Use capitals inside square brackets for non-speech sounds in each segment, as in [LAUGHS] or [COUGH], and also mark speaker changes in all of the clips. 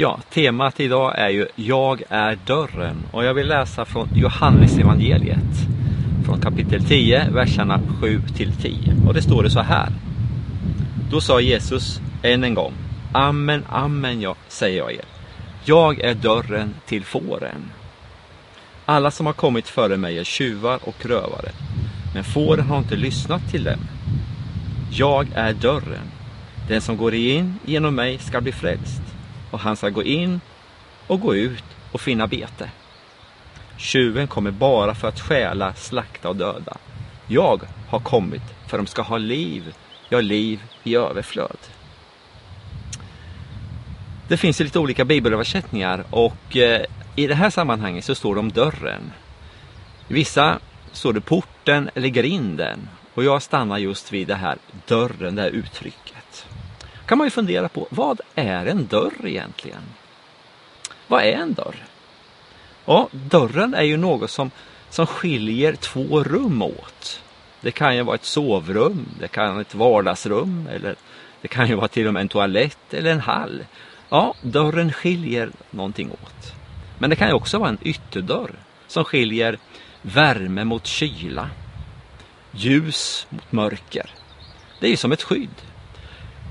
Speaker 1: Ja, temat idag är ju Jag är dörren och jag vill läsa från Johannes evangeliet från kapitel 10, verserna 7 till 10. Och det står det så här. Då sa Jesus än en gång Amen, amen, jag, säger jag er. Jag är dörren till fåren. Alla som har kommit före mig är tjuvar och rövare, men fåren har inte lyssnat till dem. Jag är dörren. Den som går in genom mig ska bli frälst och han ska gå in och gå ut och finna bete. Tjuven kommer bara för att stjäla, slakta och döda. Jag har kommit för att de ska ha liv, ja liv i överflöd. Det finns lite olika bibelöversättningar och eh, i det här sammanhanget så står det om dörren. I vissa står det porten eller grinden och jag stannar just vid det här dörren, det här uttrycket kan man ju fundera på, vad är en dörr egentligen? Vad är en dörr? Ja, dörren är ju något som, som skiljer två rum åt. Det kan ju vara ett sovrum, det kan vara ett vardagsrum eller det kan ju vara till och med en toalett eller en hall. Ja, dörren skiljer någonting åt. Men det kan ju också vara en ytterdörr som skiljer värme mot kyla, ljus mot mörker. Det är ju som ett skydd.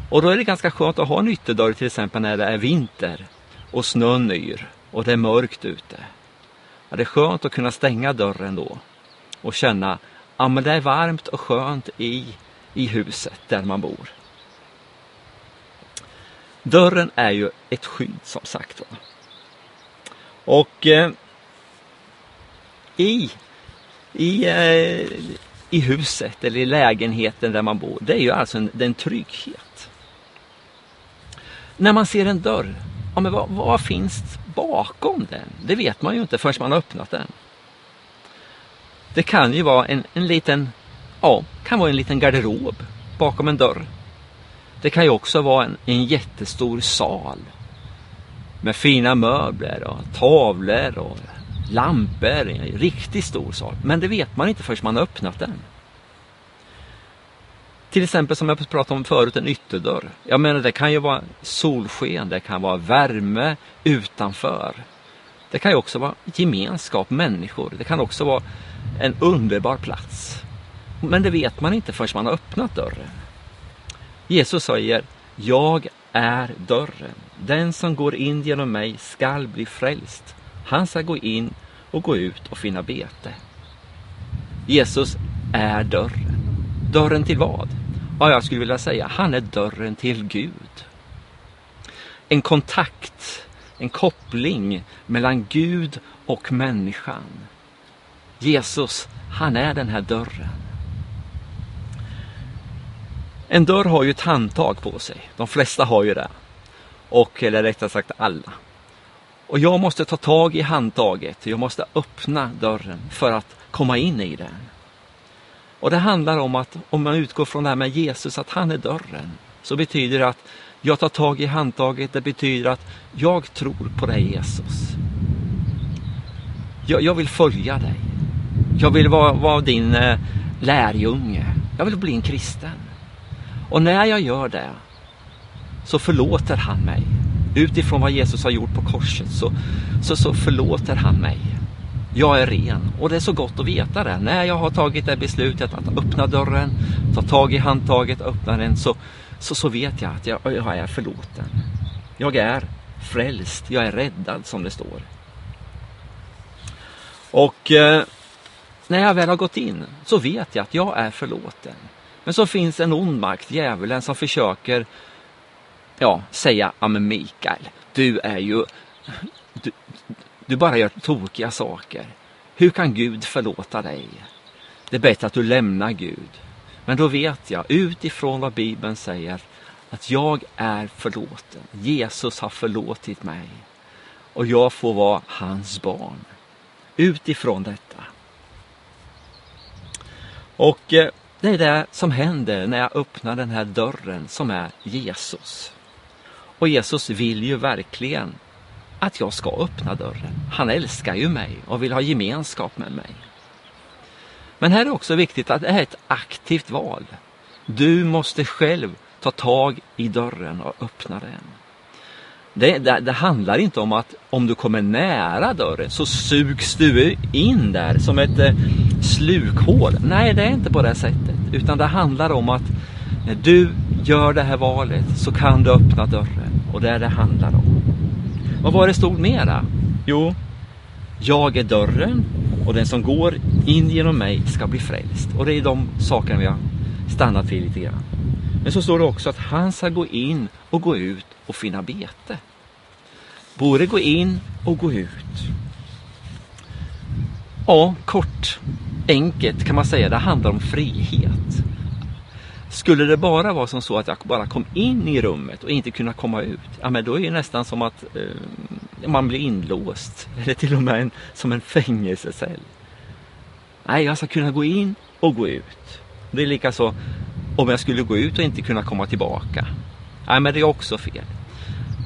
Speaker 1: Och då är det ganska skönt att ha en ytterdörr till exempel när det är vinter och snön yr och det är mörkt ute. Ja, det är skönt att kunna stänga dörren då och känna att ja, det är varmt och skönt i, i huset där man bor. Dörren är ju ett skydd som sagt var. Och eh, i, i, eh, i huset eller i lägenheten där man bor, det är ju alltså en, en trygghet. När man ser en dörr, ja, men vad, vad finns bakom den? Det vet man ju inte förrän man har öppnat den. Det kan ju vara en, en liten, ja, kan vara en liten garderob bakom en dörr. Det kan ju också vara en, en jättestor sal med fina möbler och tavlor och lampor. En riktigt stor sal. Men det vet man inte förrän man har öppnat den. Till exempel som jag pratade om förut, en ytterdörr. Jag menar det kan ju vara solsken, det kan vara värme utanför. Det kan ju också vara gemenskap, människor. Det kan också vara en underbar plats. Men det vet man inte förrän man har öppnat dörren. Jesus säger, jag är dörren. Den som går in genom mig skall bli frälst. Han ska gå in och gå ut och finna bete. Jesus är dörren. Dörren till vad? Ja, jag skulle vilja säga, han är dörren till Gud. En kontakt, en koppling mellan Gud och människan. Jesus, han är den här dörren. En dörr har ju ett handtag på sig. De flesta har ju det. Och, eller rättare sagt alla. Och jag måste ta tag i handtaget. Jag måste öppna dörren för att komma in i den. Och det handlar om att om man utgår från det här med Jesus, att han är dörren. Så betyder det att jag tar tag i handtaget. Det betyder att jag tror på dig Jesus. Jag, jag vill följa dig. Jag vill vara, vara din eh, lärjunge. Jag vill bli en kristen. Och när jag gör det så förlåter han mig. Utifrån vad Jesus har gjort på korset så, så, så förlåter han mig. Jag är ren och det är så gott att veta det. När jag har tagit det beslutet att öppna dörren, ta tag i handtaget, öppna den så, så, så vet jag att jag, jag är förlåten. Jag är frälst, jag är räddad som det står. Och eh, när jag väl har gått in så vet jag att jag är förlåten. Men så finns en ond makt, djävulen, som försöker ja, säga, ja men Mikael, du är ju, du, bara gör tokiga saker. Hur kan Gud förlåta dig? Det är bättre att du lämnar Gud. Men då vet jag utifrån vad Bibeln säger att jag är förlåten. Jesus har förlåtit mig och jag får vara hans barn. Utifrån detta. Och eh, det är det som händer när jag öppnar den här dörren som är Jesus. Och Jesus vill ju verkligen att jag ska öppna dörren. Han älskar ju mig och vill ha gemenskap med mig. Men här är också viktigt att det är ett aktivt val. Du måste själv ta tag i dörren och öppna den. Det, det, det, handlar inte om att om du kommer nära dörren så sugs du in där som ett eh, slukhål. Nej, det är inte på det sättet. Utan det handlar om att när du gör det här valet så kan du öppna dörren. Och det är det handlar om. Vad var det stod mera? Jo, jag är dörren och den som går in genom mig ska bli frälst. Och det är de sakerna vi har stannat vid lite grann. Men så står det också att han ska gå in och gå ut och finna bete. Både gå in och gå ut. Ja, kort, enkelt kan man säga, det handlar om frihet. Skulle det bara vara som så att jag bara kom in i rummet och inte kunna komma ut, ja men då är det nästan som att eh, man blir inlåst. [LAUGHS] Eller till och med en, som en fängelsecell. Nej, jag ska kunna gå in och gå ut. Det är lika så om jag skulle gå ut och inte kunna komma tillbaka. Nej, men det är också fel.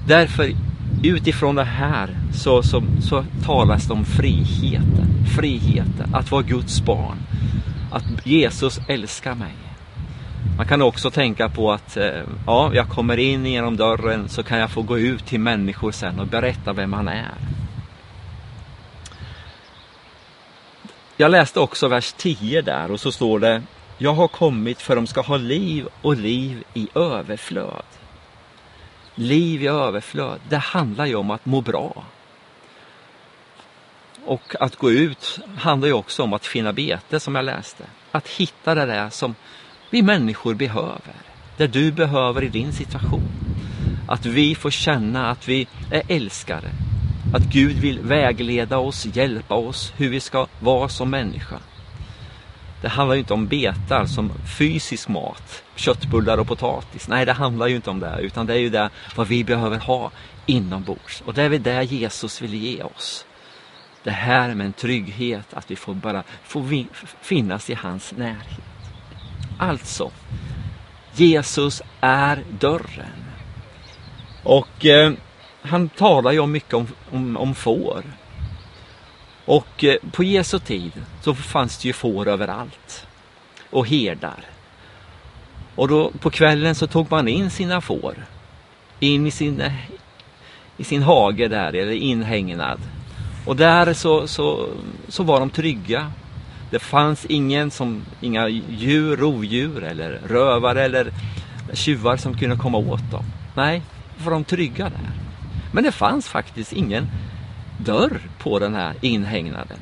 Speaker 1: Därför utifrån det här så, så, så talas det om friheten. Friheten, att vara Guds barn. Att Jesus älskar mig. Man kan också tänka på att eh, ja, jag kommer in genom dörren så kan jag få gå ut till människor sen och berätta vem man är. Jag läste också vers 10 där och så står det Jag har kommit för att de ska ha liv och liv i överflöd. Liv i överflöd, det handlar ju om att må bra. Och att gå ut handlar ju också om att finna bete som jag läste. Att hitta det där som vi människor behöver. Det du behöver i din situation. Att vi får känna att vi är älskade. Att Gud vill vägleda oss, hjälpa oss hur vi ska vara som människa. Det handlar ju inte om betar som fysisk mat, köttbullar och potatis. Nej, det handlar ju inte om det, utan det är ju det vad vi behöver ha inombords. Och det är väl det Jesus vill ge oss. Det här med en trygghet, att vi får bara få finnas i hans närhet. Alltså, Jesus är dörren. Och eh, han talar ju mycket om, om, om får. Och eh, på Jesu tid så fanns det ju får överallt. Och herdar. Och då på kvällen så tog man in sina får. In i sin, eh, i sin hage där, eller inhägnad. Och där så, så, så var de trygga. Det fanns ingen som, inga djur, rovdjur eller rövare eller tjuvar som kunde komma åt dem. Nej, var de trygga där. Men det fanns faktiskt ingen dörr på den här inhägnaden.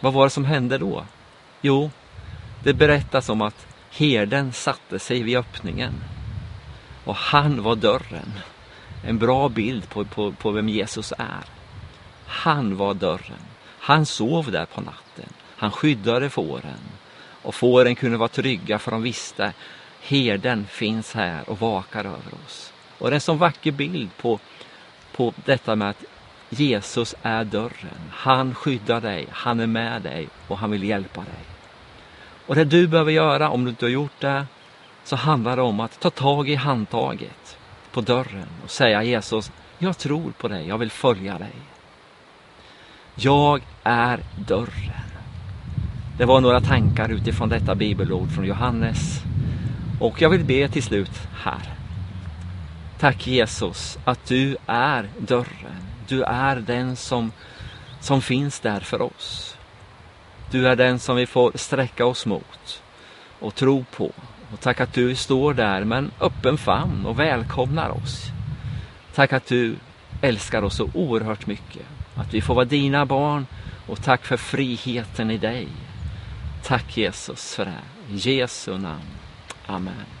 Speaker 1: Vad var det som hände då? Jo, det berättas om att herden satte sig vid öppningen och han var dörren. En bra bild på, på, på vem Jesus är. Han var dörren. Han sov där på natten. Han skyddade fåren. Och fåren kunde vara trygga för de visste herden finns här och vakar över oss. Och det är en sån vacker bild på, på detta med att Jesus är dörren. Han skyddar dig, han är med dig och han vill hjälpa dig. Och det du behöver göra om du inte har gjort det så handlar det om att ta tag i handtaget på dörren och säga Jesus, jag tror på dig, jag vill följa dig. Jag är dörren. Det var några tankar utifrån detta bibelord från Johannes. Och jag vill be till slut här. Tack Jesus att du är dörren. Du är den som, som finns där för oss. Du är den som vi får sträcka oss mot och tro på. Och tack att du står där med en öppen famn och välkomnar oss. Tack att du älskar oss så oerhört mycket. Att vi får vara dina barn och tack för friheten i dig. Tack Jesus för det. I Jesu namn. Amen.